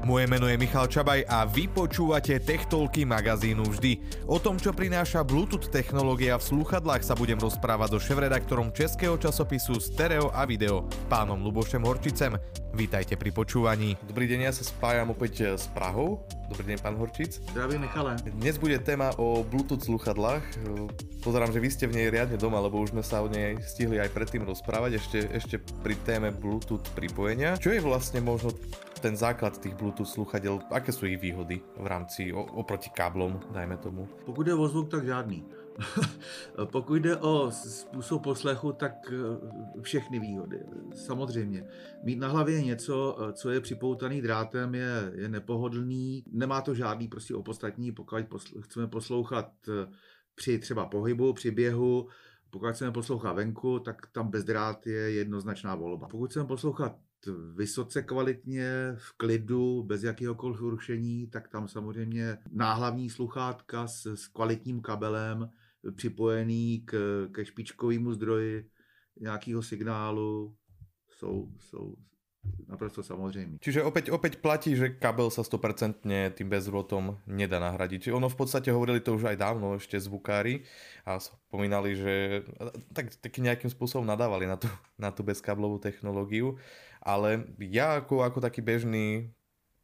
Moje meno je Michal Čabaj a vy počúvate Techtolky magazínu vždy. O tom, čo prináša Bluetooth technológia v slúchadlách sa budem rozprávať so šéf-redaktorom českého časopisu Stereo a Video, pánom Lubošem Horčicem. Vítajte pri počúvaní. Dobrý deň, ja sa spájam opäť s Prahou. Dobrý deň, pán Horčic. Zdravím, Michale. Dnes bude téma o Bluetooth sluchadlách. Pozerám, že vy ste v nej riadne doma, lebo už sme sa o nej stihli aj predtým rozprávať, ešte, ešte pri téme Bluetooth pripojenia. Čo je vlastne možno ten základ těch Bluetooth sluchadel, aké jsou jejich výhody v rámci oproti káblom, dajme tomu? Pokud jde o zvuk, tak žádný. Pokud jde o způsob poslechu, tak eh, všechny výhody. Samozřejmě. Mít na hlavě něco, eh, co je připoutaný drátem, je, je nepohodlný. Nemá to žádný prostě opostatní, pokud posl- chceme poslouchat eh, při třeba pohybu, při běhu, pokud chceme poslouchat venku, tak tam bezdrát je jednoznačná volba. Pokud chceme poslouchat vysoce kvalitně, v klidu, bez jakéhokoliv rušení, tak tam samozřejmě náhlavní sluchátka s, s kvalitním kabelem připojený k, ke špičkovému zdroji nějakého signálu jsou, jsou, naprosto samozřejmě. Čiže opäť, opäť platí, že kabel sa 100% tým bezvrotom nedá nahradiť. Čiže ono v podstate hovorili to už aj dávno ešte zvukári a spomínali, že tak, taky nejakým spôsobom nadávali na tú, na tú bezkablovú technológiu ale ja ako, ako taký bežný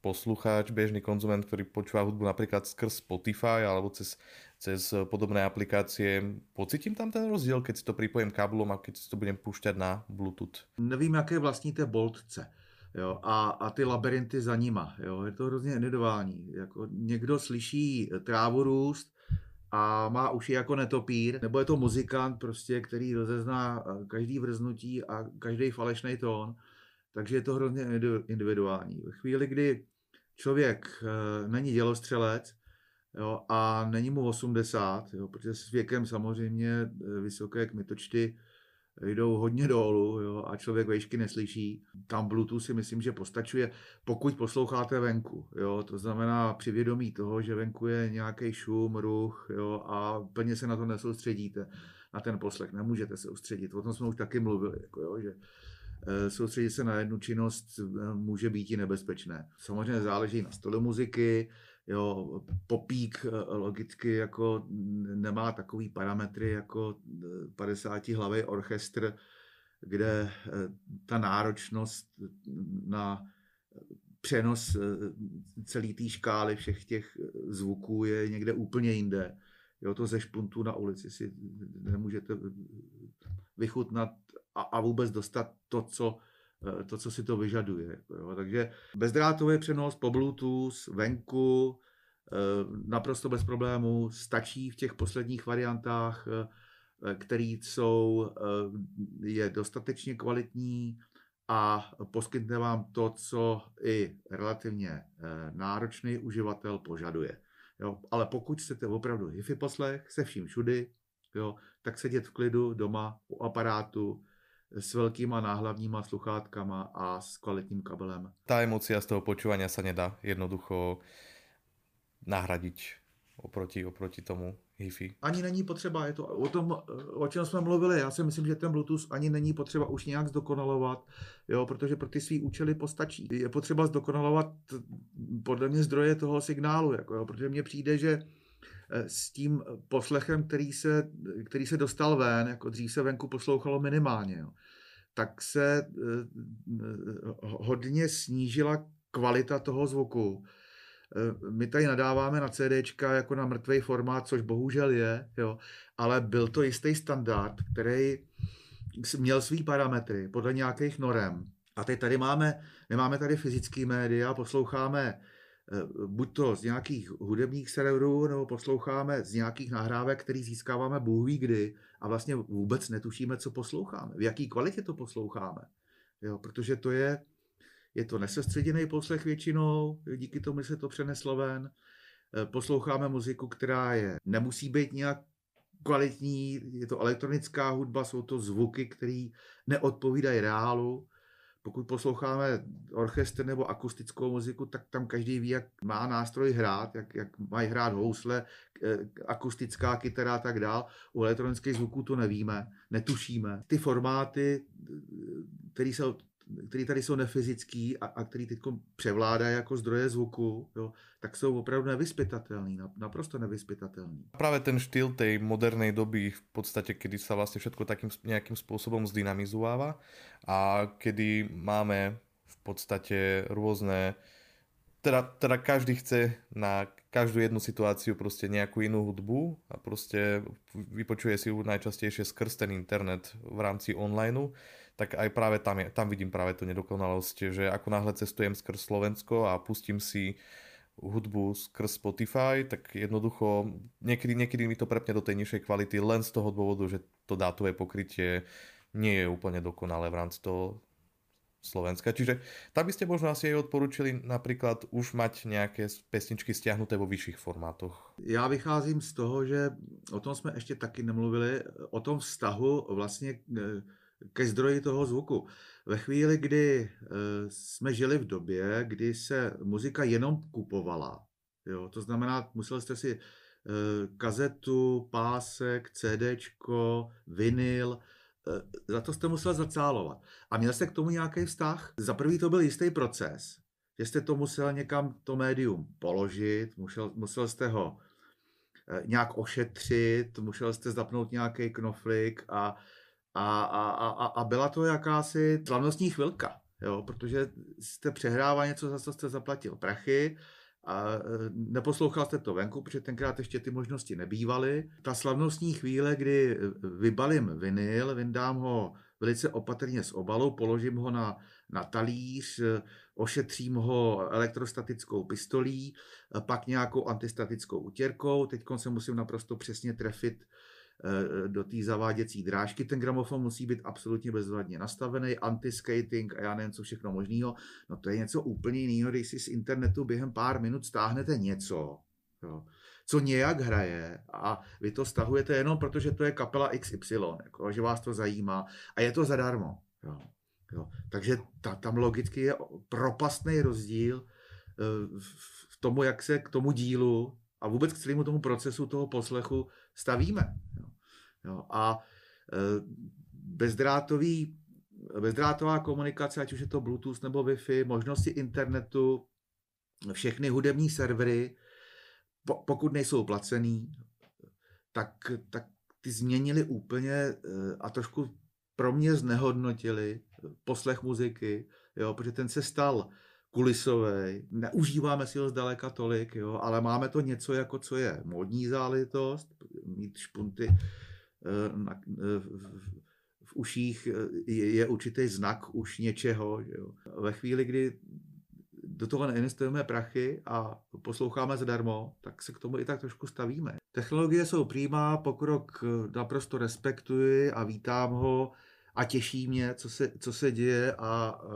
poslucháč, bežný konzument, ktorý počúva hudbu napríklad skrz Spotify alebo cez, cez podobné aplikácie, pocitím tam ten rozdíl, keď si to pripojím káblom a keď si to budem púšťať na Bluetooth? Nevím, jaké vlastníte boltce. Jo, a, a ty labirinty za nima. Jo, je to hrozně individuální. Jako někdo slyší trávu růst a má uši jako netopír, nebo je to muzikant, prostě, který rozezná každý vrznutí a každý falešný tón. Takže je to hrozně individuální. Ve chvíli, kdy člověk eh, není dělostřelec jo, a není mu 80, jo, protože s věkem samozřejmě eh, vysoké kmitočty jdou hodně dolů jo, a člověk vejšky neslyší. Tam Bluetooth si myslím, že postačuje, pokud posloucháte venku. Jo, to znamená při vědomí toho, že venku je nějaký šum, ruch jo, a plně se na to nesoustředíte, na ten poslech. Nemůžete se soustředit. O tom jsme už taky mluvili, jako, jo, že soustředit se na jednu činnost eh, může být i nebezpečné. Samozřejmě záleží na stole muziky, jo, popík eh, logicky jako nemá takový parametry jako 50 hlavý orchestr, kde ta náročnost na přenos celé té škály všech těch zvuků je někde úplně jinde. Jo, to ze špuntu na ulici si nemůžete vychutnat a, a vůbec dostat to, co, eh, to, co si to vyžaduje. Jako jo. Takže bezdrátový přenos po Bluetooth, venku, eh, naprosto bez problémů, stačí v těch posledních variantách, eh, který jsou, je dostatečně kvalitní a poskytne vám to, co i relativně náročný uživatel požaduje. Jo, ale pokud chcete opravdu hi-fi poslech se vším všudy, jo, tak sedět v klidu doma u aparátu s velkýma náhlavníma sluchátkama a s kvalitním kabelem. Ta emocia z toho počúvania sa nedá jednoducho nahradiť oproti, oproti tomu HIFI. Ani není potřeba, je to o tom, o čem jsme mluvili. Já si myslím, že ten Bluetooth ani není potřeba už nějak zdokonalovat, jo, protože pro ty svý účely postačí. Je potřeba zdokonalovat podle mě zdroje toho signálu, jako, jo, protože mně přijde, že s tím poslechem, který se, který se dostal ven, jako dřív se venku poslouchalo minimálně, jo, tak se eh, eh, hodně snížila kvalita toho zvuku Eh, my tady nadáváme na CDčka jako na mrtvý formát, což bohužel je, jo, ale byl to jistý standard, který měl svý parametry podle nějakých norem. A teď tady máme, nemáme tady fyzický média, posloucháme eh, buď to z nějakých hudebních serverů, nebo posloucháme z nějakých nahrávek, který získáváme bůh ví kdy a vlastně vůbec netušíme, co posloucháme, v jaký kvalitě to posloucháme. Jo, protože to je, je to nesestředěný poslech většinou, díky tomu se to přeneslo ven. Eh, posloucháme muziku, která je, nemusí být nějak kvalitní, je to elektronická hudba, jsou to zvuky, které neodpovídají reálu. Pokud posloucháme orchestr nebo akustickou muziku, tak tam každý ví, jak má nástroj hrát, jak, jak mají hrát housle, eh, akustická kytara a tak dál. U elektronických zvuků to nevíme, netušíme. Ty formáty, eh, které se který tady jsou nefyzický a, a který teď převládají jako zdroje zvuku, jo, tak jsou opravdu nevyspytatelný, naprosto nevyspytatelný. Právě ten štýl tej modernej doby v podstatě, kdy se vlastně všetko takým nějakým způsobem zdynamizovává a kdy máme v podstatě různé teda, teda každý chce na každú jednu situáciu prostě nejakú inú hudbu a prostě vypočuje si ju najčastejšie skrz ten internet v rámci onlineu, tak aj práve tam, je, tam vidím práve tu nedokonalosť, že ako náhle cestujem skrz Slovensko a pustím si hudbu skrz Spotify, tak jednoducho niekedy, niekedy mi to prepne do tej nižšej kvality len z toho dôvodu, že to dátové pokrytie nie je úplne dokonalé v rámci toho Slovenska. Čiže tam by ste možno asi aj odporučili například už mať nějaké pesničky stiahnuté vo vyšších formátoch. Já vycházím z toho, že o tom jsme ještě taky nemluvili, o tom vztahu vlastně e, ke zdroji toho zvuku. Ve chvíli, kdy e, jsme žili v době, kdy se muzika jenom kupovala, jo, to znamená, musel jste si e, kazetu, pásek, CDčko, vinyl, Eh, za to jste musel zacálovat. A měl jste k tomu nějaký vztah? Za prvý to byl jistý proces, že jste to musel někam to médium položit, musel, musel jste ho eh, nějak ošetřit, musel jste zapnout nějaký knoflik a, a, a, a, a byla to jakási slavnostní chvilka, jo, protože jste přehrával něco, za co jste zaplatil prachy a e, neposlouchal jste to venku, protože tenkrát ještě ty možnosti nebývaly. Ta slavnostní chvíle, kdy e, vybalím vinyl, vyndám ho velice opatrně z obalu, položím ho na, na talíř, e, ošetřím ho elektrostatickou pistolí, pak nějakou antistatickou utěrkou. Teď se musím naprosto přesně trefit do té zaváděcí drážky. Ten gramofon musí být absolutně bezvadně nastavený, anti-skating a já nevím, co všechno možného. No to je něco úplně jiného, když si z internetu během pár minut stáhnete něco, jo, co nějak hraje a vy to stahujete jenom proto, že to je kapela XY, jako, že vás to zajímá a je to zadarmo. Jo. Jo. Takže ta, tam logicky je propastný rozdíl eh, v tomu, jak se k tomu dílu a vůbec k celému tomu procesu toho poslechu stavíme. Jo. Jo. A e, bezdrátový, bezdrátová komunikace, ať už je to Bluetooth nebo Wi-Fi, možnosti internetu, všechny hudební servery, po, pokud nejsou placený, tak, tak ty změnili úplně e, a trošku pro mě znehodnotili poslech muziky, jo, protože ten se stal kulisový, neužíváme si ho zdaleka tolik, jo, ale máme to něco jako co je modní záležitost, mít špunty eh, na, eh, v, uších eh, je, je určitý znak už něčeho. Jo. Ve chvíli, kdy do toho neinvestujeme prachy a posloucháme zadarmo, tak se k tomu i tak trošku stavíme. Technologie jsou přímá, pokrok naprosto respektuji a vítám ho a těší mě, co se, co se děje a uh,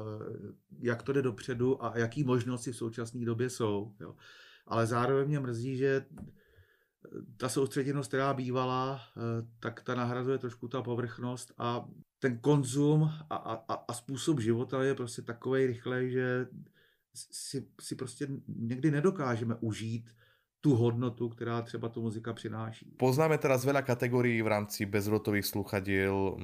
jak to jde dopředu a jaký možnosti v současné době jsou. Jo. Ale zároveň mě mrzí, že ta soustředěnost, která bývala, uh, tak ta nahrazuje trošku ta povrchnost a ten konzum a, a, a způsob života je prostě takový rychlej, že si, si prostě někdy nedokážeme užít tu hodnotu, která třeba tu muzika přináší. Poznáme teraz veľa kategórií v rámci bezrotových sluchadiel.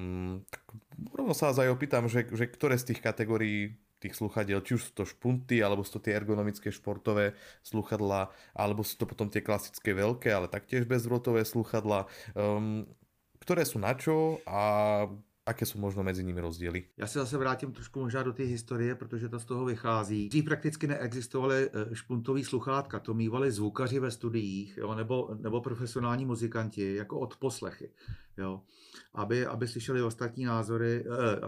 Rovno sa aj opýtam, že, že ktoré z tých kategórií tých sluchadiel, či už sú to špunty, alebo sú to tie ergonomické športové sluchadla, alebo sú to potom tie klasické veľké, ale taktiež bezrotové sluchadla. Um, ktoré sú na čo a Aké jsou možno mezi nimi rozdíly? Já se zase vrátím trošku možná do té historie, protože to z toho vychází. Dřív prakticky neexistovaly eh, špuntový sluchátka, to mývali zvukaři ve studiích jo, nebo, nebo profesionální muzikanti jako odposlechy. Jo, aby, aby slyšeli ostatní názory,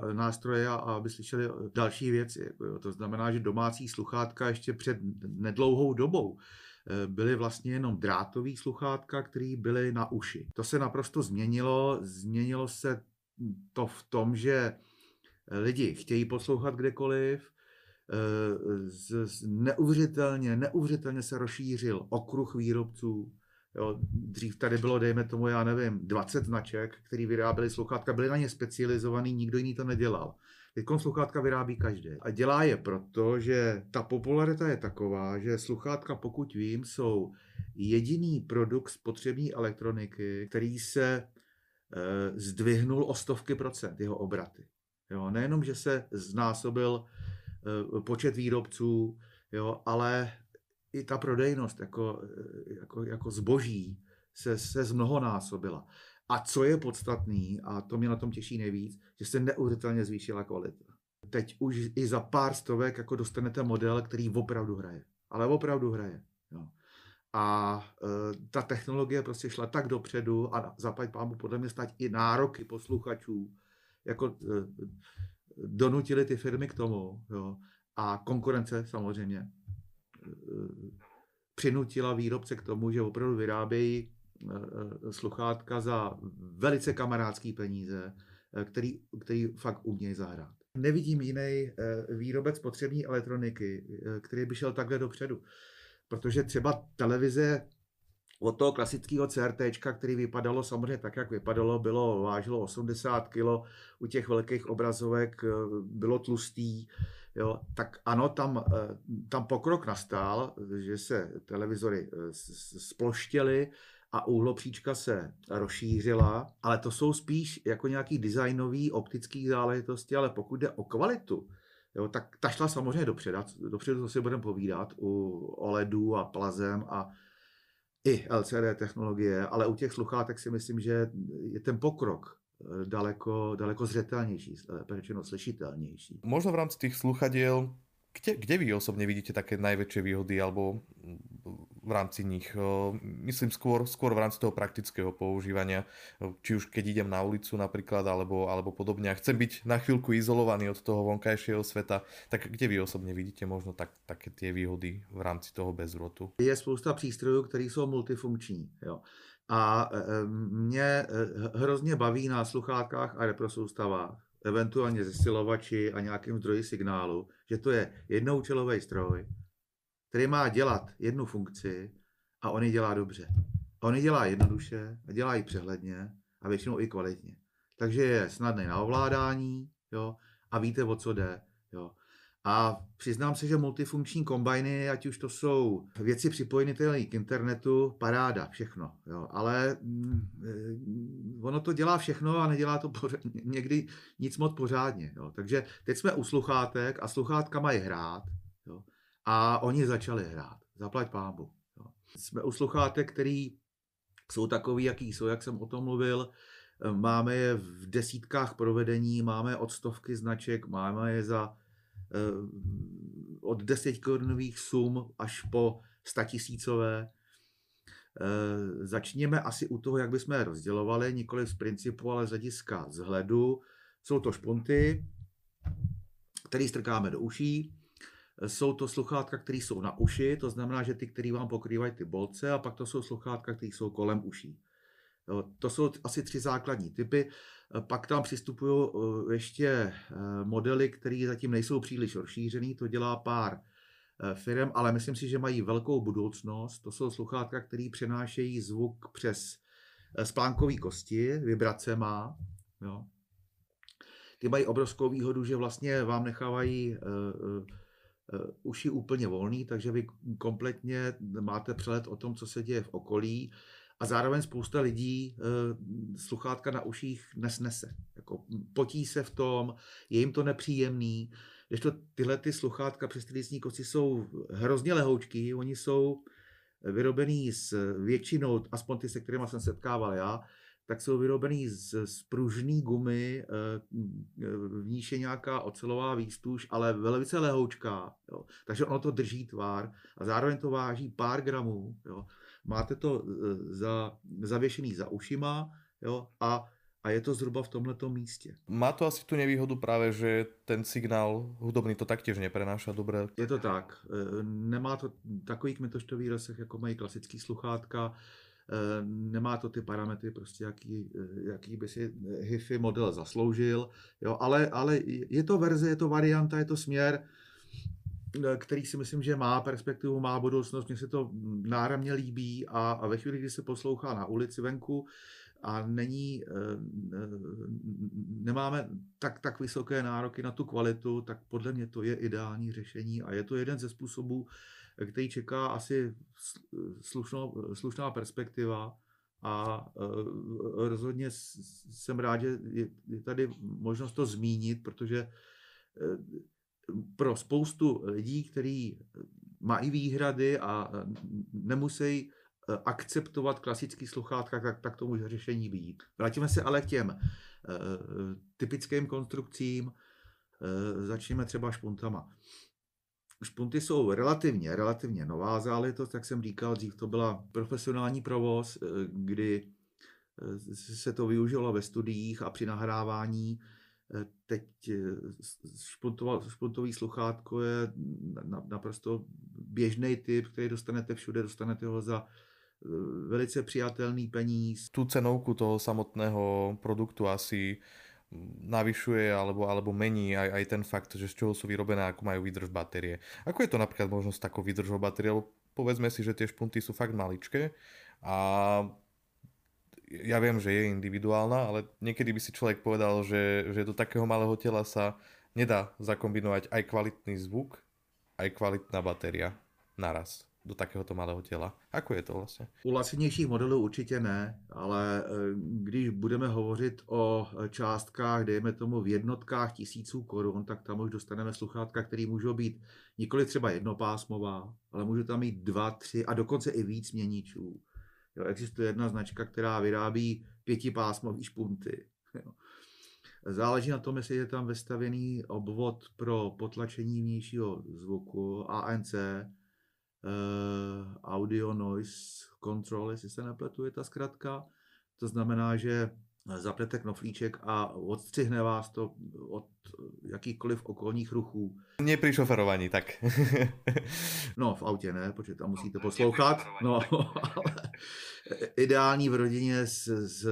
e, nástroje a aby slyšeli další věci. Jako, jo. To znamená, že domácí sluchátka ještě před nedlouhou dobou byly vlastně jenom drátový sluchátka, které byly na uši. To se naprosto změnilo, změnilo se to v tom, že lidi chtějí poslouchat kdekoliv, eh, z, neuvěřitelně, neuvěřitelně se rozšířil okruh výrobců. Jo, dřív tady bylo, dejme tomu, já nevím, 20 značek, který vyráběli sluchátka, byli na ně specializovaný, nikdo jiný to nedělal. Teď sluchátka vyrábí každý. A dělá je proto, že ta popularita je taková, že sluchátka, pokud vím, jsou jediný produkt spotřební elektroniky, který se Eh, zdvihnul o stovky procent jeho obraty. Jo, nejenom, že se znásobil uh, počet výrobců, jo, ale i ta prodejnost jako, jako, jako zboží se, se zmnohonásobila. A co je podstatný, a to mě na tom těší nejvíc, že se neuvěřitelně zvýšila kvalita. Teď už i za pár stovek jako dostanete model, který opravdu hraje. Ale opravdu hraje. Jo. A e, ta technologie prostě šla tak dopředu a zaplať pámu podle mě stát i nároky posluchačů, jako e, donutili ty firmy k tomu. Jo. A konkurence samozřejmě e, přinutila výrobce k tomu, že opravdu vyrábějí e, sluchátka za velice kamarádský peníze, e, který, který fakt umějí zahrát. Nevidím jiný výrobek spotřební elektroniky, který by šel takhle dopředu. Protože třeba televize od toho klasického CRT, který vypadalo samozřejmě tak, jak vypadalo, bylo, vážilo 80 kg, u těch velkých obrazovek bylo tlustý, jo, tak ano, tam, eh, tam pokrok nastal, že se televizory eh, sploštěly a úhlopříčka se rozšířila, ale to jsou spíš jako nějaký designový, optický záležitosti, ale pokud jde o kvalitu, jo, tak ta šla samozřejmě dopředu, dopředu to si budeme povídat u OLEDů a plazem a i LCD technologie, ale u těch sluchátek si myslím, že je ten pokrok Eh, daleko, daleko zřetelnější, řečeno slyšitelnější. Možno v rámci těch sluchadiel, kde, kde vy osobně vidíte také největší výhody alebo v rámci nich? Eh, myslím skôr, skôr v rámci toho praktického používania, eh, či už keď idem na ulicu napríklad, alebo, alebo podobne a chcem byť na chvíľku izolovaný od toho vonkajšieho sveta, tak kde vy osobně vidíte možno tak, také tie výhody v rámci toho bezrotu? Je spousta přístrojů, které jsou multifunkční. Jo. A e, e, mě hrozně baví na sluchátkách a reprosoustavách, eventuálně zesilovači a nějakým zdroji signálu, že to je jednoučelový stroj, který má dělat jednu funkci a on ji dělá dobře. A on ji dělá jednoduše a dělá ji přehledně a většinou i kvalitně. Takže je snadný na ovládání jo, a víte, o co jde. Jo. A přiznám se, že multifunkční kombajny, ať už to jsou věci připojené k internetu, paráda, všechno. Jo. Ale mm, ono to dělá všechno a nedělá to někdy nic moc pořádně. Jo. Takže teď jsme u sluchátek a sluchátka mají hrát. A oni začali hrát. Zaplať pámbu. Jo. Jsme u sluchátek, který jsou takový, jaký jsou, jak jsem o tom mluvil. Máme je v desítkách provedení, máme od stovky značek, máme je za Eh, od 10 korunových sum až po 100 tisícové. Eh, začněme asi u toho, jak bychom je rozdělovali, nikoli z principu, ale z hlediska vzhledu. Jsou to špunty, které strkáme do uší. Jsou to sluchátka, které jsou na uši, to znamená, že ty, které vám pokrývají ty bolce, a pak to jsou sluchátka, které jsou kolem uší. To jsou asi tři základní typy. Pak tam přistupují eh, ještě eh, modely, které zatím nejsou příliš rozšířený, to dělá pár eh, firm, ale myslím si, že mají velkou budoucnost. To jsou sluchátka, které přenášejí zvuk přes splánkové kosti, vibrace má. Jo. Ty mají obrovskou výhodu, že vlastně vám nechávají uši úplně volný, takže vy kompletně máte přehled o tom, co se děje v okolí a zároveň spousta lidí e, sluchátka na uších nesnese. Jako potí se v tom, je jim to nepříjemný. Když to tyhle ty sluchátka přes ty kosti jsou hrozně lehoučký, oni jsou vyrobený s většinou, aspoň ty, se kterými jsem setkával já, tak jsou vyrobený z, z pružný gumy, eh, v níž je nějaká ocelová výstuž, ale velice lehoučká. Jo. Takže ono to drží tvár a zároveň to váží pár gramů. Jo máte to e, za, zavěšený za ušima jo, a, a je to zhruba v tomto místě. Má to asi tu nevýhodu právě, že ten signál hudobný to taktěž neprenáša dobře. Je to tak. E, nemá to takový kmitoštový rozsah, jako mají klasický sluchátka. E, nemá to ty parametry, prostě jaký, jaký by si HIFI model zasloužil. Jo, ale, ale je to verze, je to varianta, je to směr, Eh, který si myslím, že má perspektivu, má budoucnost, mně se to náramně líbí a, a ve chvíli, kdy se poslouchá na ulici venku a není, eh, nemáme tak, tak vysoké nároky na tu kvalitu, tak podle mě to je ideální řešení a je to jeden ze způsobů, který čeká asi slušnou, slušná perspektiva a rozhodně jsem rád, že je tady možnost to zmínit, protože pro spoustu lidí, kteří mají výhrady a nemusí akceptovat klasický sluchátka, tak, tak to může řešení být. Vrátíme se ale k těm typickým konstrukcím, začneme třeba špuntama. Špunty jsou relativně, relativně nová záležitost, jak jsem říkal, dřív to byla profesionální provoz, eh, kdy eh, se to využilo ve studiích a při nahrávání. Eh, teď špuntový sluchátko je naprosto běžný typ, který dostanete všude, dostanete ho za velice přijatelný peníz. Tu cenovku toho samotného produktu asi navyšuje alebo, alebo mení aj, aj ten fakt, že z čoho sú vyrobené, ako majú výdrž batérie. Ako je to napríklad možno s takou výdržou batérie, lebo povedzme si, že tie špunty sú fakt maličké a ja viem, že je individuálna, ale niekedy by si človek povedal, že, že do takého malého tela sa nedá zakombinovať aj kvalitný zvuk, aj kvalitná batéria naraz do takéhoto malého těla. Ako je to vlastně? U lacinějších modelů určitě ne, ale eh, když budeme hovořit o částkách, dejme tomu v jednotkách tisíců korun, tak tam už dostaneme sluchátka, které můžou být nikoli třeba jednopásmová, ale můžou tam mít dva, tři a dokonce i víc měníčů. Jo, existuje jedna značka, která vyrábí pětipásmový špunty. Jo. Záleží na tom, jestli je tam vestavěný obvod pro potlačení vnějšího zvuku ANC, audio noise control, jestli se nepletu, je ta zkratka. To znamená, že zaplete knoflíček a odstřihne vás to od jakýchkoliv okolních ruchů. Nie při šoferování, tak. no, v autě ne, protože tam musíte no, poslouchat. No, ale ideální v rodině s, s,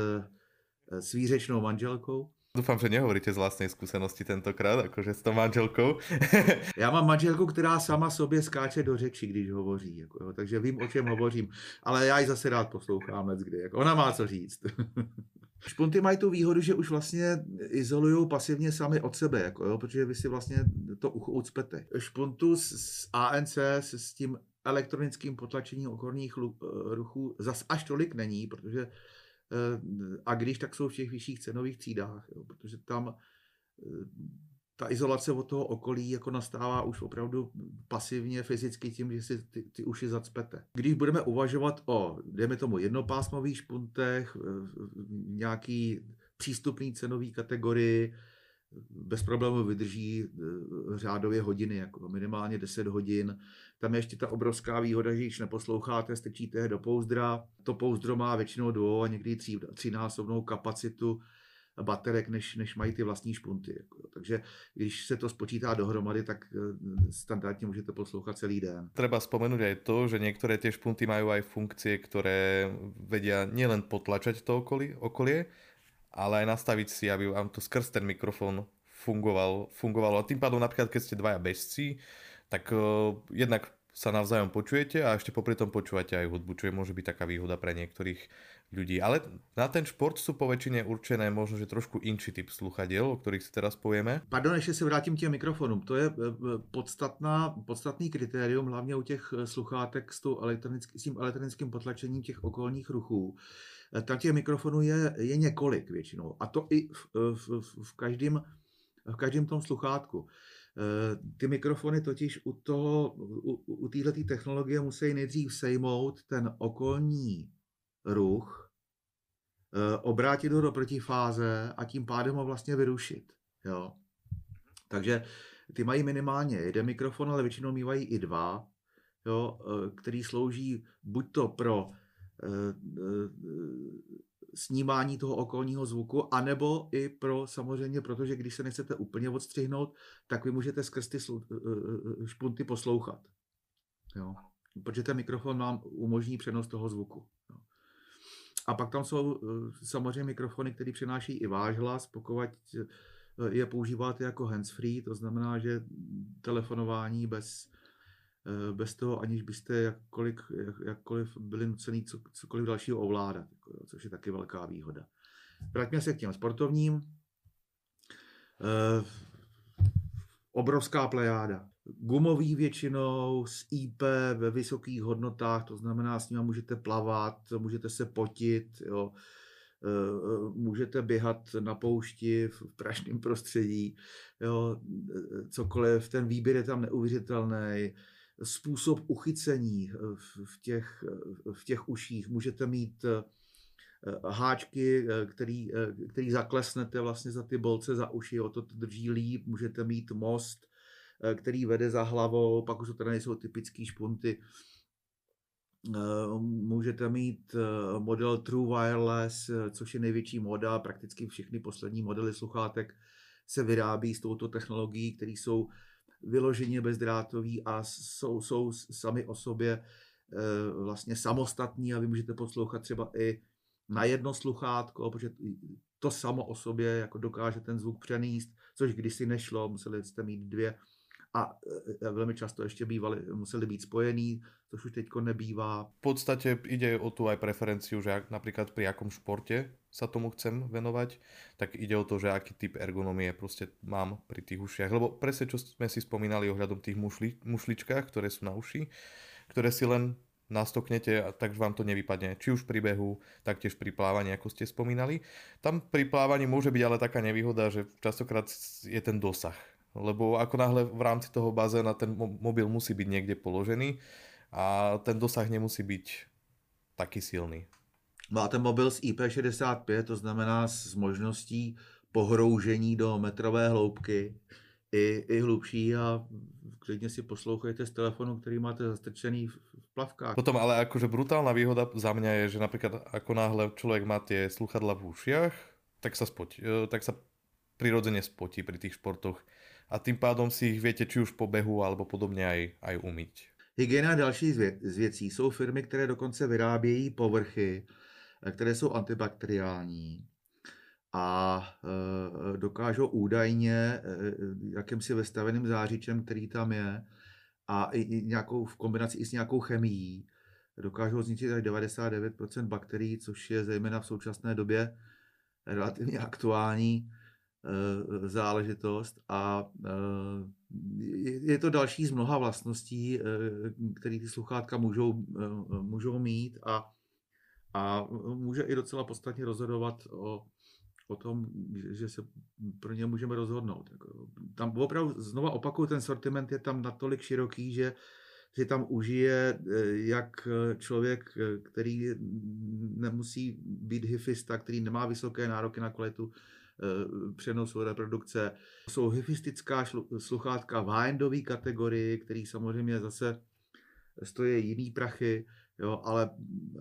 s výřečnou manželkou. Dúfam, že nehovoríte z vlastnej skúsenosti tentokrát, akože s tou manželkou. Já mám manželku, která sama sobě skáče do řeči, když hovoří, jako, jo, takže vím, o čem hovořím, ale já ji zase rád poslouchám let kdy, jako, ona má co říct. Špunty mají tu výhodu, že už vlastně izolují pasivně sami od sebe, jako, jo, protože vy si vlastně to ucho ucpete. Špuntu s ANC, s, s tím elektronickým potlačením okolních ruchů zas až tolik není, protože a když, tak jsou v těch vyšších cenových třídách, jo, protože tam eh, ta izolace od toho okolí jako nastává už opravdu pasivně, fyzicky tím, že si ty, ty uši zacpete. Když budeme uvažovat o, dejme tomu, jednopásmových špuntech, nějaký přístupný cenový kategorii, bez problémů vydrží eh, řádově hodiny, jako minimálně 10 hodin. Tam je ještě ta obrovská výhoda, že když neposloucháte, strčíte do pouzdra. To pouzdro má většinou dvou a někdy tří, třínásobnou kapacitu baterek, než, než mají ty vlastní špunty. Jako. Takže když se to spočítá dohromady, tak eh, standardně můžete poslouchat celý den. Treba spomenúť aj to, že některé ty špunty mají aj funkcie, které vedia nielen potlačať to okolie, okolie ale aj nastaviť si, aby vám to skrz ten mikrofon fungoval, fungovalo. A tým pádom napríklad, keď ste dvaja bežci, tak uh, jednak sa navzájom počujete a ešte popri tom počúvate aj hudbu, čo je môže byť taká výhoda pre niektorých ľudí. Ale na ten šport sú po väčšine určené možno, že trošku inší typ sluchadiel, o ktorých si teraz povieme. Pardon, ještě se vrátím k těm mikrofonům. To je e, e, podstatná, podstatný kritérium, hlavně u těch sluchátek s, s tím elektronickým potlačením těch okolních ruchů Eh, tak těch mikrofonů je, je několik většinou. A to i v, v, v, každém, v každém tom sluchátku. Eh, ty mikrofony totiž u, toho, u, u této technologie musí nejdřív sejmout ten okolní ruch, eh, obrátit ho do protifáze a tím pádem ho vlastně vyrušit. Jo. Takže ty mají minimálně jeden mikrofon, ale většinou mývají i dva, jo, který slouží buď to pro Eh, eh, snímání toho okolního zvuku, anebo i pro samozřejmě, protože když se nechcete úplně odstřihnout, tak vy můžete skrz ty eh, špunty poslouchat. Jo. Protože ten mikrofon vám umožní přenos toho zvuku. Jo. A pak tam jsou samozřejmě mikrofony, které přenáší i váš hlas, pokud je používáte jako handsfree, to znamená, že telefonování bez Eh, bez toho, aniž byste jakkoliv, jak, jakkoliv byli nucený co, cokoliv dalšího ovládat, jako, což je taky velká výhoda. Vraťme se k těm sportovním. E, obrovská plejáda. gumový většinou, s IP ve vysokých hodnotách, to znamená, s nimi můžete plavat, můžete se potit, jo. E, e, můžete běhat na poušti v prašném prostředí, jo. Cokoliv, ten výběr je tam neuvěřitelný, způsob uchycení v těch, v těch uších, můžete mít háčky, který, který zaklesnete vlastně za ty bolce za uši, jo, to drží líp, můžete mít most, Eh, který vede za hlavou, pak už to teda nejsou typické špunty. Eh, můžete mít eh, model True Wireless, což je největší moda, prakticky všechny poslední modely sluchátek se vyrábí s touto technologií, které jsou vyloženě bezdrátový a jsou, jsou sami o sobě vlastně samostatní a vy můžete poslouchat třeba i na jedno sluchátko, protože to samo o sobě jako dokáže ten zvuk přenést, což kdysi nešlo, museli jste mít dvě a e, velmi často ještě bývali, museli být spojený, což už teď nebývá. V podstatě jde o tu aj preferenciu, že například při jakom športe sa tomu chcem venovať, tak ide o to, že aký typ ergonomie prostě mám pri tých ušiach. Lebo presne, čo sme si spomínali ohľadom tých mušli, mušličkách, ktoré sú na uši, ktoré si len nastoknete, tak vám to nevypadne. Či už pri behu, taktiež pri plávaní, ako ste spomínali. Tam pri plávaní môže byť ale taká nevýhoda, že častokrát je ten dosah lebo ako náhle v rámci toho bazéna ten mobil musí byť niekde položený a ten dosah nemusí byť taky silný. Máte mobil s IP65, to znamená s možností pohroužení do metrové hloubky i, i hlubší a klidně si poslouchejte z telefonu, který máte zastrčený v plavkách. Potom ale akože brutálna výhoda za mňa je, že napríklad ako náhle človek má tie sluchadla v ušiach, tak sa, spotí, e, tak sa prirodzene spotí pri tých športoch a tým pádom si ich viete či už po behu alebo podobně aj, aj umyť. Hygiena a další z věcí jsou firmy, které dokonce vyrábějí povrchy, eh, které jsou antibakteriální a e, dokážou údajně e, jakýmsi vestaveným zářičem, který tam je, a i, nějakou, v kombinaci i s nějakou chemií, dokážou zničit až 99% bakterií, což je zejména v současné době relativně aktuální Eh, záležitost. A eh, je to další z mnoha vlastností, eh, které ty sluchátka můžou, můžou mít. A, a může i docela podstatně rozhodovat o, o tom, že se pro ně můžeme rozhodnout. Jako, tam opravdu, znova opakuju, ten sortiment je tam natolik široký, že si tam užije jak člověk, který nemusí být hifista, který nemá vysoké nároky na kvalitu přenosu reprodukce. Jsou hyfistická sluchátka v kategorii, který samozřejmě zase stojí jiný prachy, jo, ale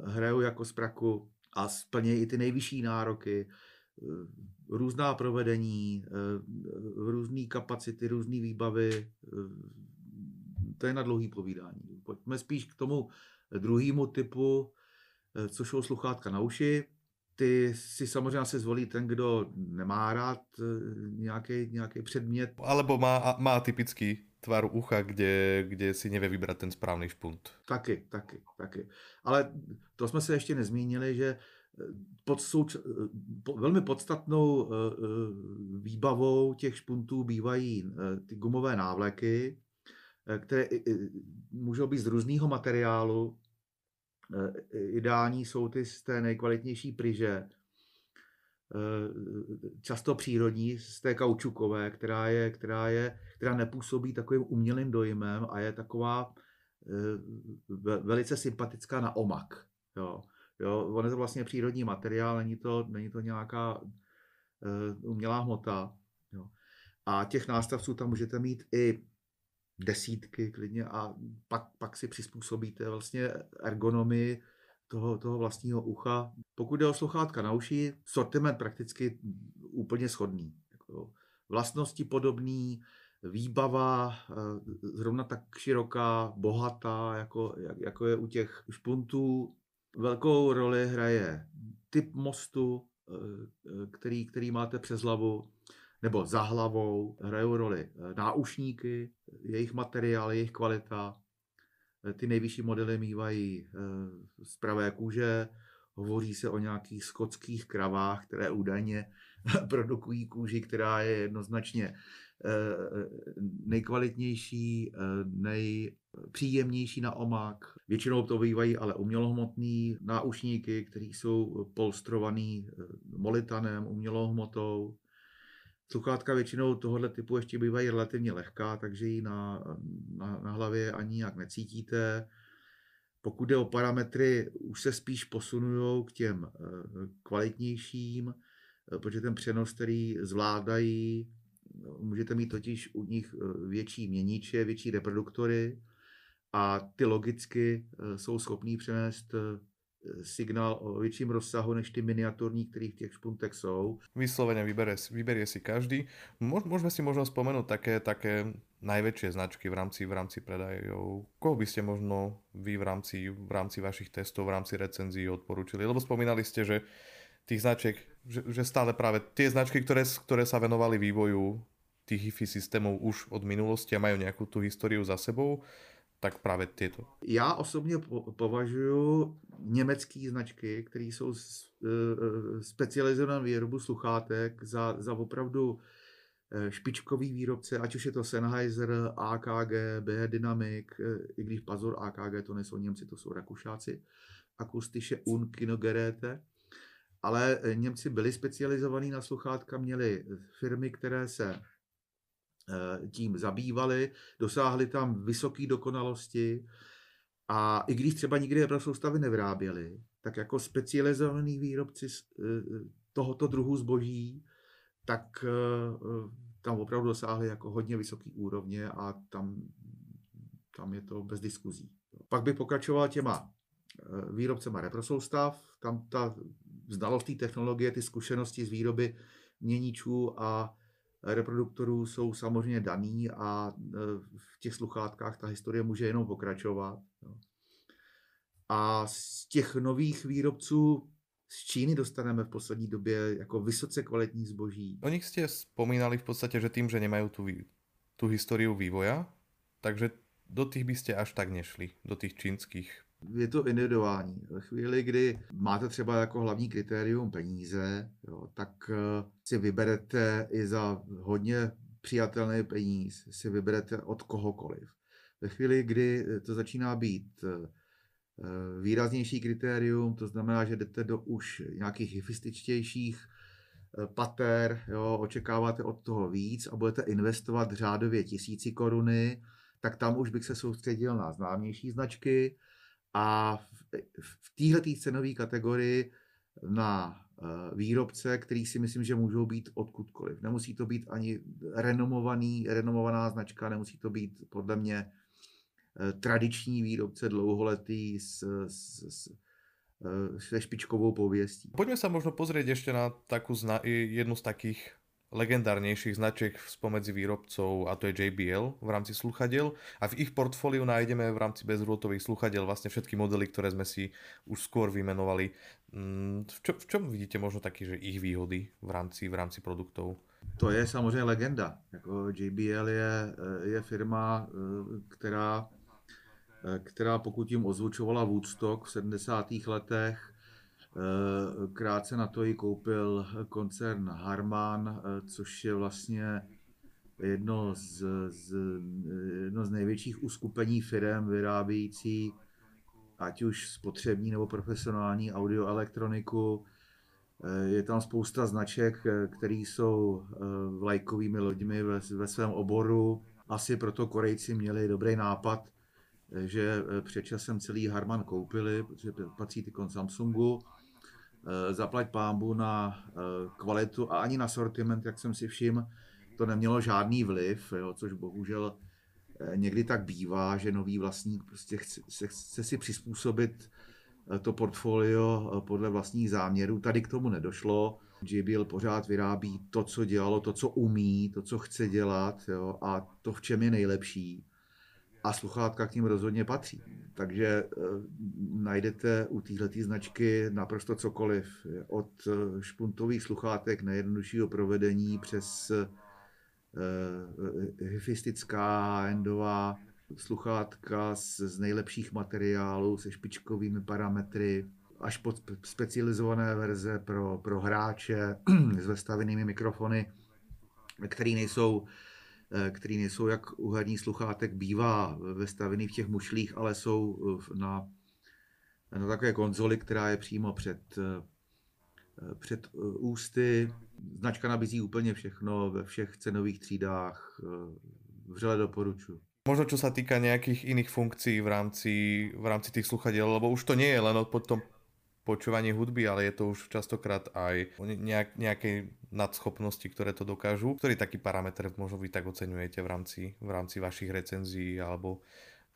hrajou jako z praku a splnějí i ty nejvyšší nároky, eh, různá provedení, eh, různé kapacity, různé výbavy. To je na dlouhý povídání. Pojďme spíš k tomu druhému typu, což jsou sluchátka na uši ty si samozřejmě se zvolí ten, kdo nemá rád nějaký, eh, nějaký předmět. Alebo má, má typický tvar ucha, kde, kde si nevě vybrat ten správný špunt. Taky, taky, taky. Ale to jsme se ještě nezmínili, že eh, pod souč- eh, po, velmi podstatnou uh, výbavou těch špuntů bývají ty gumové návleky, které můžou být z různého materiálu, Eh, ideální jsou ty z té nejkvalitnější pryže, eh, často přírodní, z té kaučukové, která, je, která, je, která nepůsobí takovým umělým dojmem a je taková eh, velice sympatická na omak. Jo. Jo, on je to vlastně přírodní materiál, není to, není to nějaká umělá hmota. Jo. A těch nástavců tam můžete mít i desítky klidně a pak, pak si přizpůsobíte vlastně ergonomii toho, toho vlastního ucha. Pokud jde o sluchátka na uši, sortiment prakticky úplně shodný. Jako vlastnosti podobný, výbava eh, zrovna tak široká, bohatá, jako, jako je u těch špuntů. Velkou roli hraje typ mostu, eh, který, který máte přes hlavu, nebo za hlavou hrajou roli eh, náušníky, jejich materiál, jejich kvalita. Eh, ty nejvyšší modely mývají eh, z pravé kůže, hovoří se o nějakých skotských kravách, které údajně produkují kůži, která je jednoznačně nejkvalitnější, nejpříjemnější na omak. Většinou to bývají ale umělohmotný náušníky, které jsou polstrovaný molitanem, umělohmotou. Sluchátka většinou tohoto typu ještě bývají relativně lehká, takže ji na, na, na hlavě ani jak necítíte. Pokud jde o parametry, už se spíš posunují k těm eh, kvalitnějším, eh, protože ten přenos, který zvládají, můžete mít totiž u nich eh, větší měníče, větší reproduktory a ty logicky jsou schopní přenést signál o větším rozsahu než ty miniaturní, které v těch špuntech jsou. Vyslovene vyberie, vyberie si každý. Môžeme si možno spomenúť také, také najväčšie značky v rámci, v rámci predajov. Koho by ste možno vy v rámci, v rámci vašich testov, v rámci recenzií odporúčili? Lebo spomínali ste, že tých značiek, že, že stále práve tie značky, ktoré, ktoré sa venovali vývoju tých HIFI systémov už od minulosti a majú nejakú tú históriu za sebou, tak právě tyto. Já osobně považuji německé značky, které jsou e, e, specializované na výrobu sluchátek, za, za opravdu e, špičkový výrobce, ať už je to Sennheiser, AKG, BH Dynamic, i když pozor, AKG to nejsou Němci, to jsou Rakušáci, Akustische Unkynogeräte, ale Němci byli specializovaní na sluchátka, měli firmy, které se tím zabývali, dosáhli tam vysoké dokonalosti a i když třeba nikdy pro soustavy nevyráběli, tak jako specializovaný výrobci eh, tohoto druhu zboží, tak eh, tam opravdu dosáhli jako hodně vysoký úrovně a tam, tam je to bez diskuzí. Pak by pokračoval těma výrobcema reprosoustav, tam ta znalost té technologie, ty zkušenosti z výroby měníčů a reproduktorů jsou samozřejmě daný a e, v těch sluchátkách ta historie může jenom pokračovat. A z těch nových výrobců z Číny dostaneme v poslední době jako vysoce kvalitní zboží. O nich jste vzpomínali v podstatě, že tím, že nemají tu, tu historiu vývoja, takže do těch byste až tak nešli, do těch čínských je to individuální. Ve chvíli, kdy máte třeba jako hlavní kritérium peníze, jo, tak eh, si vyberete i za hodně přijatelný peníz, si vyberete od kohokoliv. Ve chvíli, kdy to začíná být eh, výraznější kritérium, to znamená, že jdete do už nějakých hyfističtějších eh, pater, jo, očekáváte od toho víc a budete investovat řádově tisíci koruny, tak tam už bych se soustředil na známější značky, a v této cenové kategorii na eh, výrobce, který si myslím, že můžou být odkudkoliv. Nemusí to být ani renomovaný, renomovaná značka, nemusí to být podle mě eh, tradiční výrobce dlouholetý s, s, s, eh, se špičkovou pověstí. Pojďme se možno pozrieť ještě na takú zna- jednu z takých legendárnejších značiek spomedzi výrobcov a to je JBL v rámci sluchadiel a v ich portfóliu nájdeme v rámci bezrôtových sluchadiel vlastne všetky modely, ktoré sme si už skôr vymenovali. Mm, v, čo, v čom vidíte možno taky, že ich výhody v rámci, v rámci produktov? To je samozřejmě legenda. Jako JBL je, je firma, která, která pokud jim ozvučovala Woodstock v 70. letech, Eh, krátce na to ji koupil koncern Harman, eh, což je vlastně jedno z, z, jedno z největších uskupení firm vyrábějící ať už spotřební nebo profesionální audioelektroniku. Eh, je tam spousta značek, které jsou vlajkovými loďmi ve, ve svém oboru. Asi proto Korejci měli dobrý nápad, že před časem celý Harman koupili, protože patří ty Samsungu Eh, zaplať pámbu na eh, kvalitu a ani na sortiment, jak jsem si všiml, to nemělo žádný vliv, jo, což bohužel eh, někdy tak bývá, že nový vlastník prostě chce, chce, chce si přizpůsobit to portfolio podle vlastních záměrů. Tady k tomu nedošlo. JBL pořád vyrábí to, co dělalo, to, co umí, to, co chce dělat jo, a to, v čem je nejlepší a sluchátka k ním rozhodně patří. Takže e, najdete u této značky naprosto cokoliv. Od eh, špuntových sluchátek nejjednoduššího provedení přes e, hifistická, endová sluchátka z, z nejlepších materiálů se špičkovými parametry, až pod specializované verze pro, pro hráče s vestavenými mikrofony, které nejsou který nejsou jak u herních sluchátek bývá vestavený v těch mušlích, ale jsou na, na takové konzoli, která je přímo před, před ústy. Značka nabízí úplně všechno ve všech cenových třídách. Vřele doporučuji. Možno čo sa týka nejakých iných funkcií v rámci, v rámci tých sluchadiel, lebo už to nie je len o tom počúvaní hudby, ale je to už častokrát aj o nejak, nejakej nadschopnosti, ktoré to dokážu. Ktorý taký parametr možno vy tak oceňujete v rámci, v rámci vašich recenzií alebo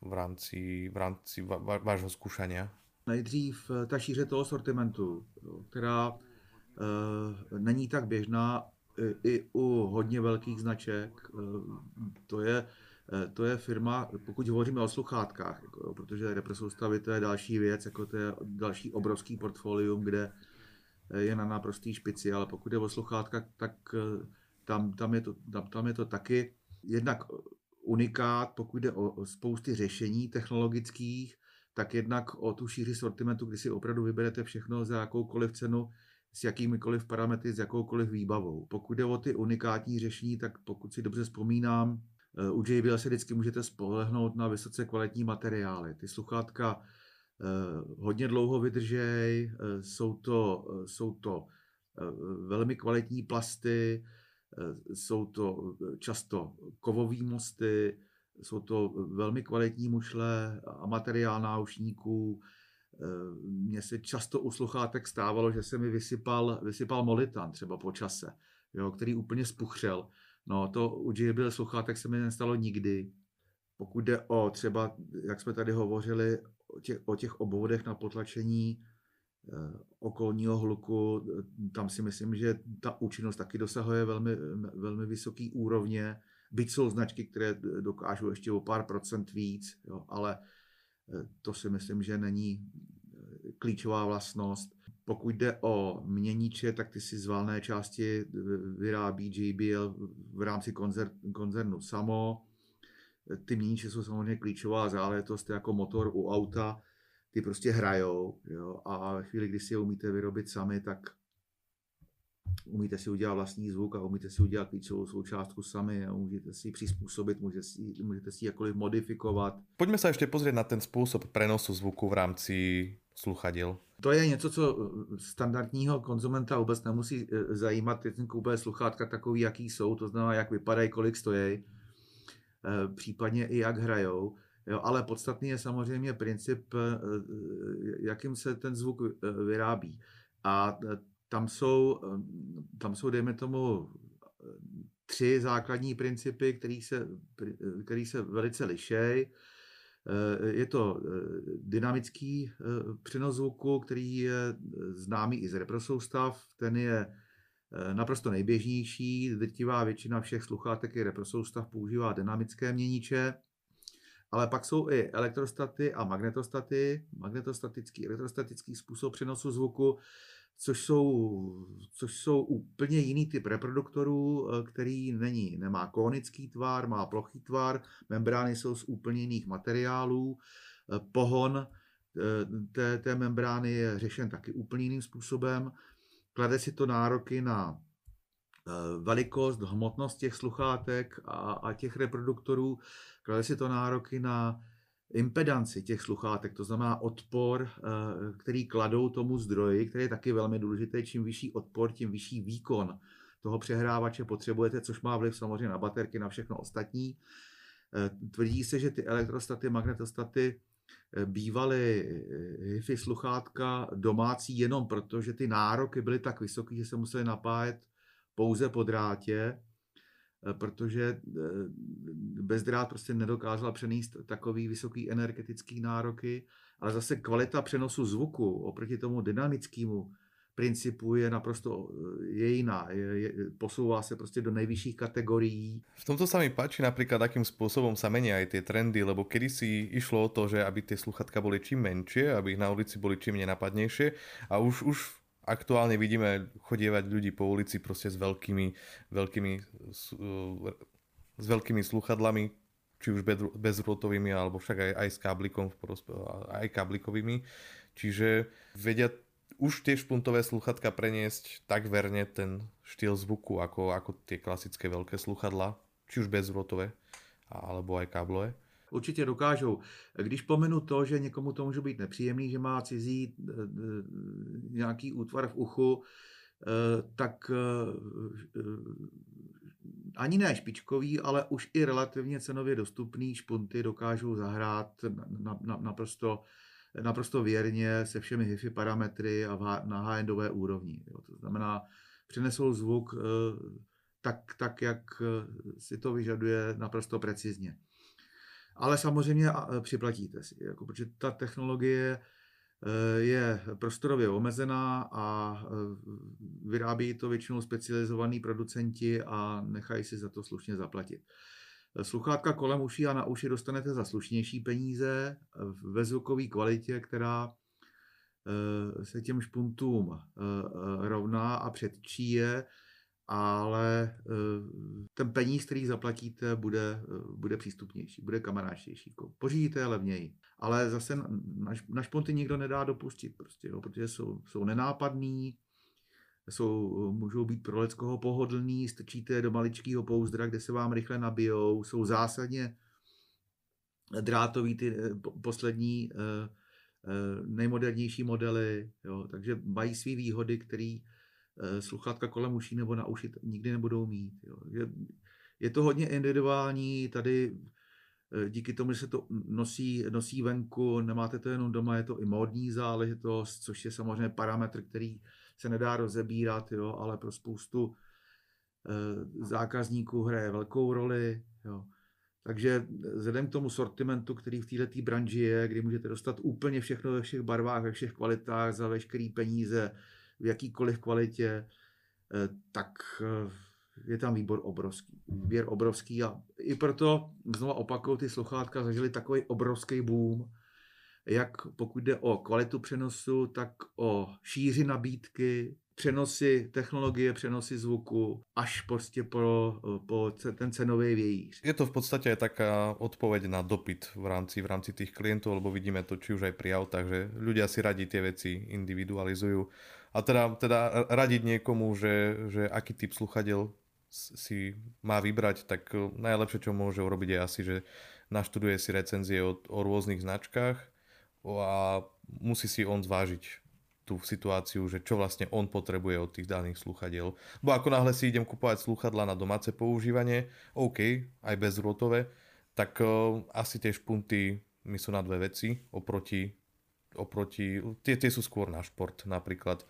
v rámci, v rámci vášho skúšania? Nejdřív eh, ta šíře toho sortimentu, která e, není tak běžná i u hodně velkých značek. E, to je Eh, to je firma, pokud hovoříme o sluchátkách, jako, protože represoustavy to je další věc, jako to je další obrovský portfolium, kde eh, je na naprostý špici, ale pokud je o sluchátkách, tak eh, tam, tam, je to, tam, tam je to taky jednak unikát, pokud jde o, spousty řešení technologických, tak jednak o tu šíři sortimentu, kdy si opravdu vyberete všechno za jakoukoliv cenu, s jakýmikoliv parametry, s jakoukoliv výbavou. Pokud jde o ty unikátní řešení, tak pokud si dobře vzpomínám, Eh, u JBL se vždycky můžete spolehnout na vysoce kvalitní materiály. Ty sluchátka eh, hodně dlouho vydržej, eh, jsou to, jsou to velmi kvalitní plasty, jsou to často kovové mosty, jsou to velmi kvalitní mušle a materiál náušníků. Mně se často u sluchátek stávalo, že se mi vysypal, vysypal molitan třeba po čase, jo, který úplně spuchřel No to u JBL sluchátek se mi nestalo nikdy. Pokud jde o třeba, jak jsme tady hovořili, o těch, o těch obvodech na potlačení eh, okolního hluku, tam si myslím, že ta účinnost taky dosahuje velmi, velmi vysoký úrovně. Byť jsou značky, které dokážou ještě o pár procent víc, jo, ale eh, to si myslím, že není eh, klíčová vlastnost. Pokud jde o měníče, tak ty si z části vyrábí JBL v rámci koncernu samo. Ty měníče jsou samozřejmě klíčová záležitost jako motor u auta. Ty prostě hrajou jo? a ve chvíli, kdy si je umíte vyrobit sami, tak umíte si udělat vlastní zvuk a umíte si udělat klíčovou součástku sami a můžete si ji přizpůsobit, můžete si, můžete si jakkoliv modifikovat. Pojďme se ještě pozrieť na ten způsob prenosu zvuku v rámci sluchadel. To je něco, co standardního konzumenta vůbec nemusí eh, zajímat. Teď koupé sluchátka takový, jaký jsou, to znamená, jak vypadají, kolik stojí, případně i jak hrajou. Jo, ale podstatný je samozřejmě princip, jakým se ten zvuk vyrábí. A tam jsou, tam jsou dejme tomu, tři základní principy, které se, který se velice lišejí. Eh, je to eh, dynamický eh, přenos zvuku, který je známý i z reprosoustav. Ten je naprosto nejběžnější. Drtivá většina všech sluchátek i reprosoustav používá dynamické měníče. Ale pak jsou i elektrostaty a magnetostaty. Magnetostatický, elektrostatický způsob přenosu zvuku což jsou, což jsou úplně jiný typ reproduktorů, eh, který není, nemá konický tvar, má plochý tvar, membrány jsou z úplně jiných materiálů, eh, pohon eh, té, té membrány je řešen taky úplně jiným způsobem. Klade si to nároky na velikost, hmotnost těch sluchátek a, a těch reproduktorů, klade si to nároky na impedanci těch sluchátek, to znamená odpor, eh, který kladou tomu zdroji, který je taky velmi důležité. Čím vyšší odpor, tím vyšší výkon toho přehrávače potřebujete, což má vliv samozřejmě na baterky, na všechno ostatní. Eh, tvrdí se, že ty elektrostaty, magnetostaty eh, bývaly HIFI sluchátka domácí jenom proto, že ty nároky byly tak vysoké, že se museli napájet pouze po drátě Eh, protože eh, bezdrát prostě nedokázala přenést takový vysoký energetický nároky, ale zase kvalita přenosu zvuku oproti tomu dynamickému principu je naprosto eh, je jiná. Je, je, posouvá se prostě do nejvyšších kategorií. V tomto sa mi páči napríklad, akým spôsobom sa menia aj tie trendy, lebo kedysi išlo o to, že aby tie sluchatka boli čím menšie, aby na ulici boli čím nenapadnejšie a už, už aktuálne vidíme chodievať ľudí po ulici proste s veľkými, veľkými, s veľkými sluchadlami, či už bezrútovými, alebo však aj, aj s káblikom, aj káblikovými. Čiže vedia už tie špuntové sluchatka preniesť tak verne ten štýl zvuku, ako, ako tie klasické veľké sluchadla, či už bezvrotové, alebo aj káblové? Určitě dokážou. Když pomenu to, že někomu to může být nepříjemný, že má cizí eh, eh, nějaký útvar v uchu, eh, tak ani ne špičkový, ale už i relativně cenově dostupný špunty dokážou zahrát na, na, naprosto, naprosto věrně se všemi HIFI parametry a na high-endové úrovni. Jo. To znamená, přenesou zvuk tak, tak, jak si to vyžaduje naprosto precizně. Ale samozřejmě připlatíte si, jako, protože ta technologie je prostorově omezená a vyrábí to většinou specializovaní producenti a nechají si za to slušně zaplatit. Sluchátka kolem uší a na uši dostanete za slušnější peníze ve zvukové kvalitě, která e, se těm špuntům rovná a předčí je ale eh, ten peníz, který zaplatíte, bude, eh, bude přístupnější, bude kamarádštější. Pořídíte je levněji. Ale zase na, na šponty nikdo nedá dopustit, prostě, jo, protože jsou, jsou nenápadný, jsou, můžou být pro leckoho pohodlný, strčíte do maličkého pouzdra, kde se vám rychle nabijou, jsou zásadně drátový ty eh, poslední nejmodernější modely, jo, takže mají své výhody, které Eh, sluchátka kolem uší nebo na uši nikdy nebudou mít. Jo. Je, je to hodně individuální, tady eh, díky tomu, že se to nosí, nosí venku, nemáte to jenom doma, je to i módní záležitost, což je samozřejmě parametr, který se nedá rozebírat, jo, ale pro spoustu e, zákazníků hraje velkou roli. Jo. Takže vzhledem k tomu sortimentu, který v této branži je, kdy můžete dostat úplně všechno ve všech barvách, ve všech kvalitách za veškerý peníze, v jakýkoliv kvalitě, eh, tak eh, je tam výbor obrovský. Výběr obrovský a i proto, znova opakuju, ty sluchátka zažili takový obrovský boom, jak pokud jde o kvalitu přenosu, tak o šíři nabídky, přenosy technologie, přenosy zvuku, až prostě po, po ten cenový vějíř. Je to v podstatě taká odpověď na dopyt v rámci, v rámci tých klientů, lebo vidíme to či už aj pri autách, že ľudia si radí tie veci individualizujú a teda, teda radiť niekomu, že, že aký typ sluchadel si má vybrať, tak najlepšie, čo môže urobiť je asi, že naštuduje si recenzie o, o rôznych značkách a musí si on zvážiť tú situáciu, že čo vlastne on potrebuje od tých daných sluchadiel. Bo ako náhle si idem kupovať sluchadla na domáce používanie, OK, aj bezrotové, tak uh, asi tie špunty mi sú na dve veci oproti oproti, tie, tie sú skôr na šport napríklad.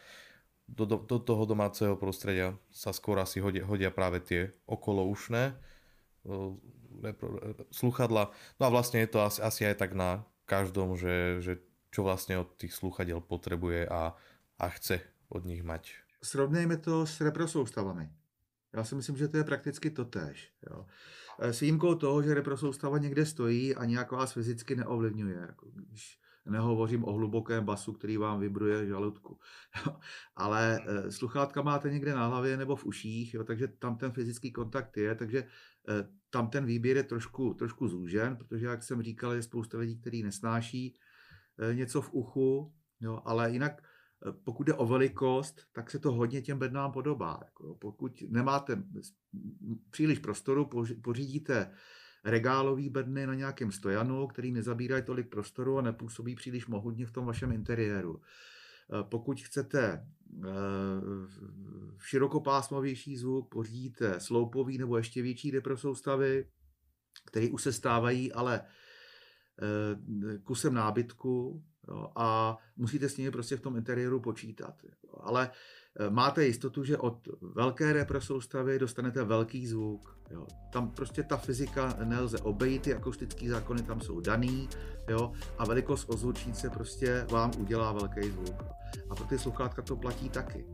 Do, do, do toho domáceho prostredia sa skôr asi hodia, hodia práve tie okoloušné sluchadla. No a vlastne je to asi, asi aj tak na každom, že, že čo vlastne od tých sluchadiel potrebuje a, a chce od nich mať. Srovnejme to s reprosoustavami. Já si myslím, že to je prakticky totéž. Jo. E, s výjimkou toho, že reprosoustava někde stojí a nějak vás fyzicky neovlivňuje. Jako když Nehovořím o hlubokém basu, který vám vibruje žaludku. Ale eh, sluchátka máte někde na hlavě nebo v uších, jo, takže tam ten fyzický kontakt je, takže tam ten výběr je trošku, trošku zúžen, protože, jak jsem říkal, je spousta lidí, kteří nesnáší eh, něco v uchu, jo, ale jinak pokud jde o velikost, tak se to hodně těm bednám podobá. Jako, pokud nemáte příliš prostoru, pořídíte regálový bedny na nějakém stojanu, který nezabírají tolik prostoru a nepůsobí příliš mohutně v tom vašem interiéru. Eh, pokud chcete eh, širokopásmovější zvuk, pořídíte sloupový nebo ještě větší deprosoustavy, které už se stávají ale eh, kusem nábytku a musíte s nimi prostě v tom interiéru počítat. Ale máte jistotu, že od velké represoustavy dostanete velký zvuk. Jo. Tam prostě ta fyzika nelze obejít, ty akustické zákony tam jsou daný jo, a velikost ozvučnice prostě vám udělá velký zvuk. A pro ty sluchátka to platí taky.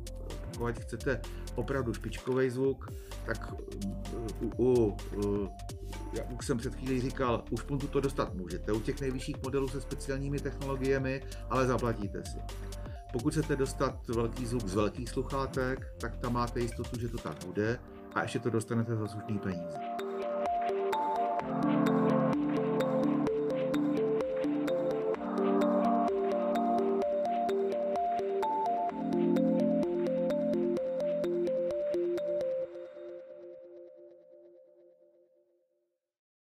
Pokud chcete opravdu špičkový zvuk, tak u, u, u jak už jsem před chvílí říkal, už puntu to dostat můžete u těch nejvyšších modelů se speciálními technologiemi, ale zaplatíte si. Pokud chcete dostat velký zvuk z velkých sluchátek, tak tam máte jistotu, že to tak bude a ještě to dostanete za slušný peníze. thank you